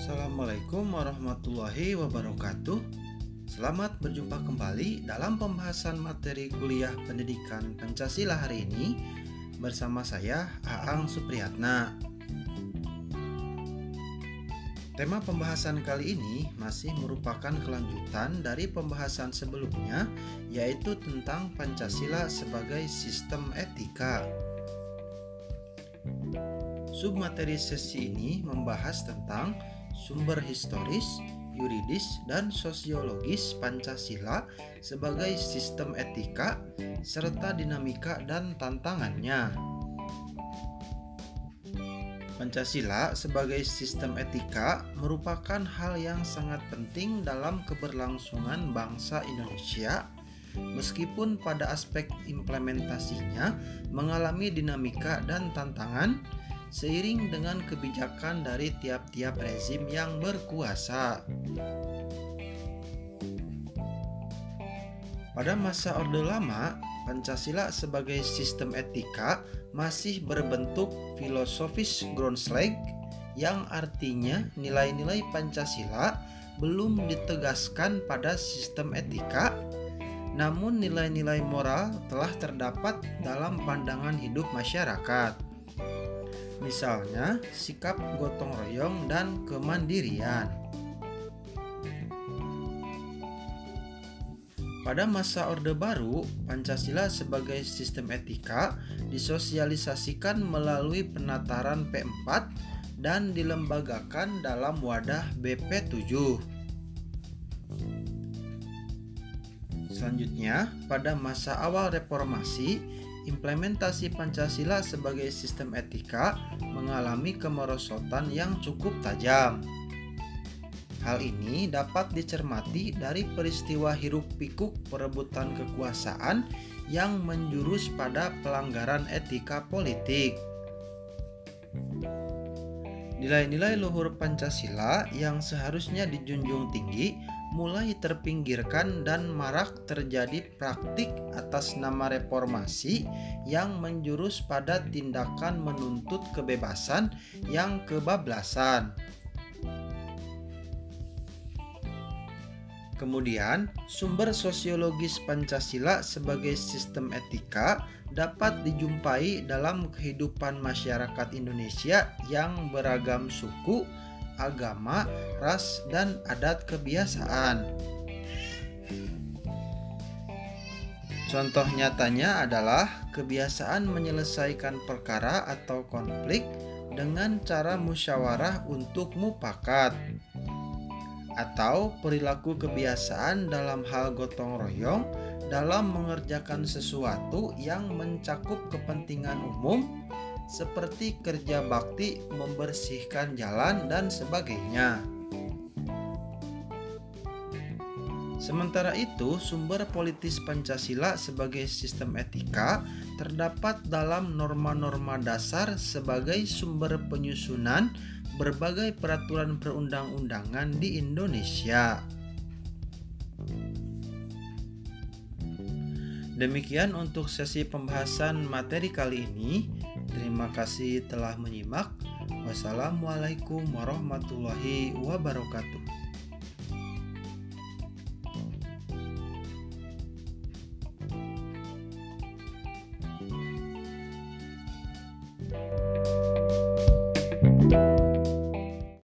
Assalamualaikum warahmatullahi wabarakatuh. Selamat berjumpa kembali dalam pembahasan materi kuliah pendidikan Pancasila hari ini bersama saya Aang Supriyatna. Tema pembahasan kali ini masih merupakan kelanjutan dari pembahasan sebelumnya yaitu tentang Pancasila sebagai sistem etika. Submateri sesi ini membahas tentang sumber historis, yuridis, dan sosiologis Pancasila sebagai sistem etika serta dinamika dan tantangannya. Pancasila sebagai sistem etika merupakan hal yang sangat penting dalam keberlangsungan bangsa Indonesia meskipun pada aspek implementasinya mengalami dinamika dan tantangan seiring dengan kebijakan dari tiap-tiap rezim yang berkuasa. Pada masa Orde Lama, Pancasila sebagai sistem etika masih berbentuk filosofis Grundslag yang artinya nilai-nilai Pancasila belum ditegaskan pada sistem etika namun nilai-nilai moral telah terdapat dalam pandangan hidup masyarakat. Misalnya, sikap gotong royong dan kemandirian. Pada masa Orde Baru, Pancasila sebagai sistem etika disosialisasikan melalui penataran P4 dan dilembagakan dalam wadah BP7. Selanjutnya, pada masa awal reformasi, implementasi Pancasila sebagai sistem etika mengalami kemerosotan yang cukup tajam. Hal ini dapat dicermati dari peristiwa hiruk-pikuk perebutan kekuasaan yang menjurus pada pelanggaran etika politik. Nilai-nilai luhur Pancasila yang seharusnya dijunjung tinggi mulai terpinggirkan dan marak terjadi praktik atas nama reformasi yang menjurus pada tindakan menuntut kebebasan yang kebablasan. Kemudian, sumber sosiologis Pancasila sebagai sistem etika dapat dijumpai dalam kehidupan masyarakat Indonesia yang beragam suku, agama, ras, dan adat kebiasaan. Contoh nyatanya adalah kebiasaan menyelesaikan perkara atau konflik dengan cara musyawarah untuk mupakat atau perilaku kebiasaan dalam hal gotong royong dalam mengerjakan sesuatu yang mencakup kepentingan umum seperti kerja bakti, membersihkan jalan, dan sebagainya. Sementara itu, sumber politis Pancasila sebagai sistem etika terdapat dalam norma-norma dasar sebagai sumber penyusunan berbagai peraturan perundang-undangan di Indonesia. Demikian untuk sesi pembahasan materi kali ini. Terima kasih telah menyimak. Wassalamualaikum warahmatullahi wabarakatuh.